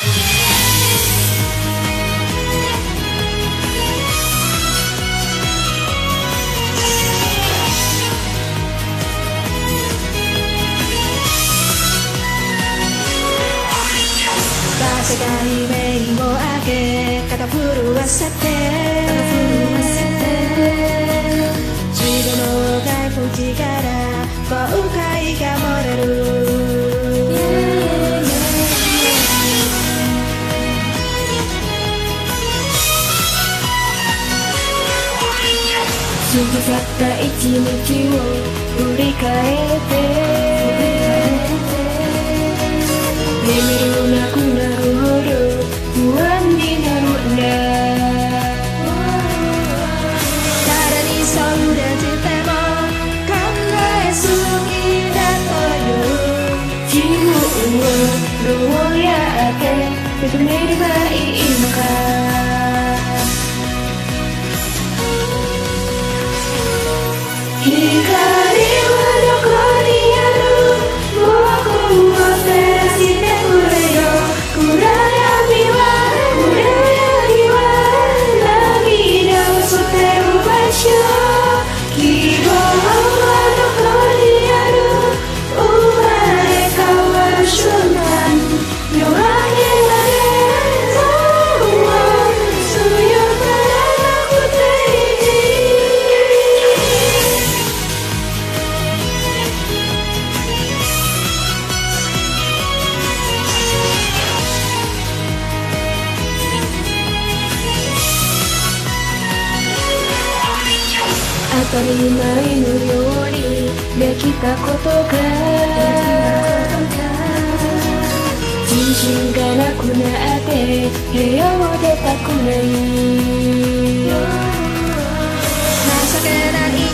世界目を上げ肩震わせて自分の外から後悔が漏れる過ぎ去った一日を振り返って眠るなくなるほど不安になるんだ誰にそうでても考えすぎだという自分をどうやって認めればいいのか当たり前のようにできたことが自信がなくなって部屋を出たくない。情けない。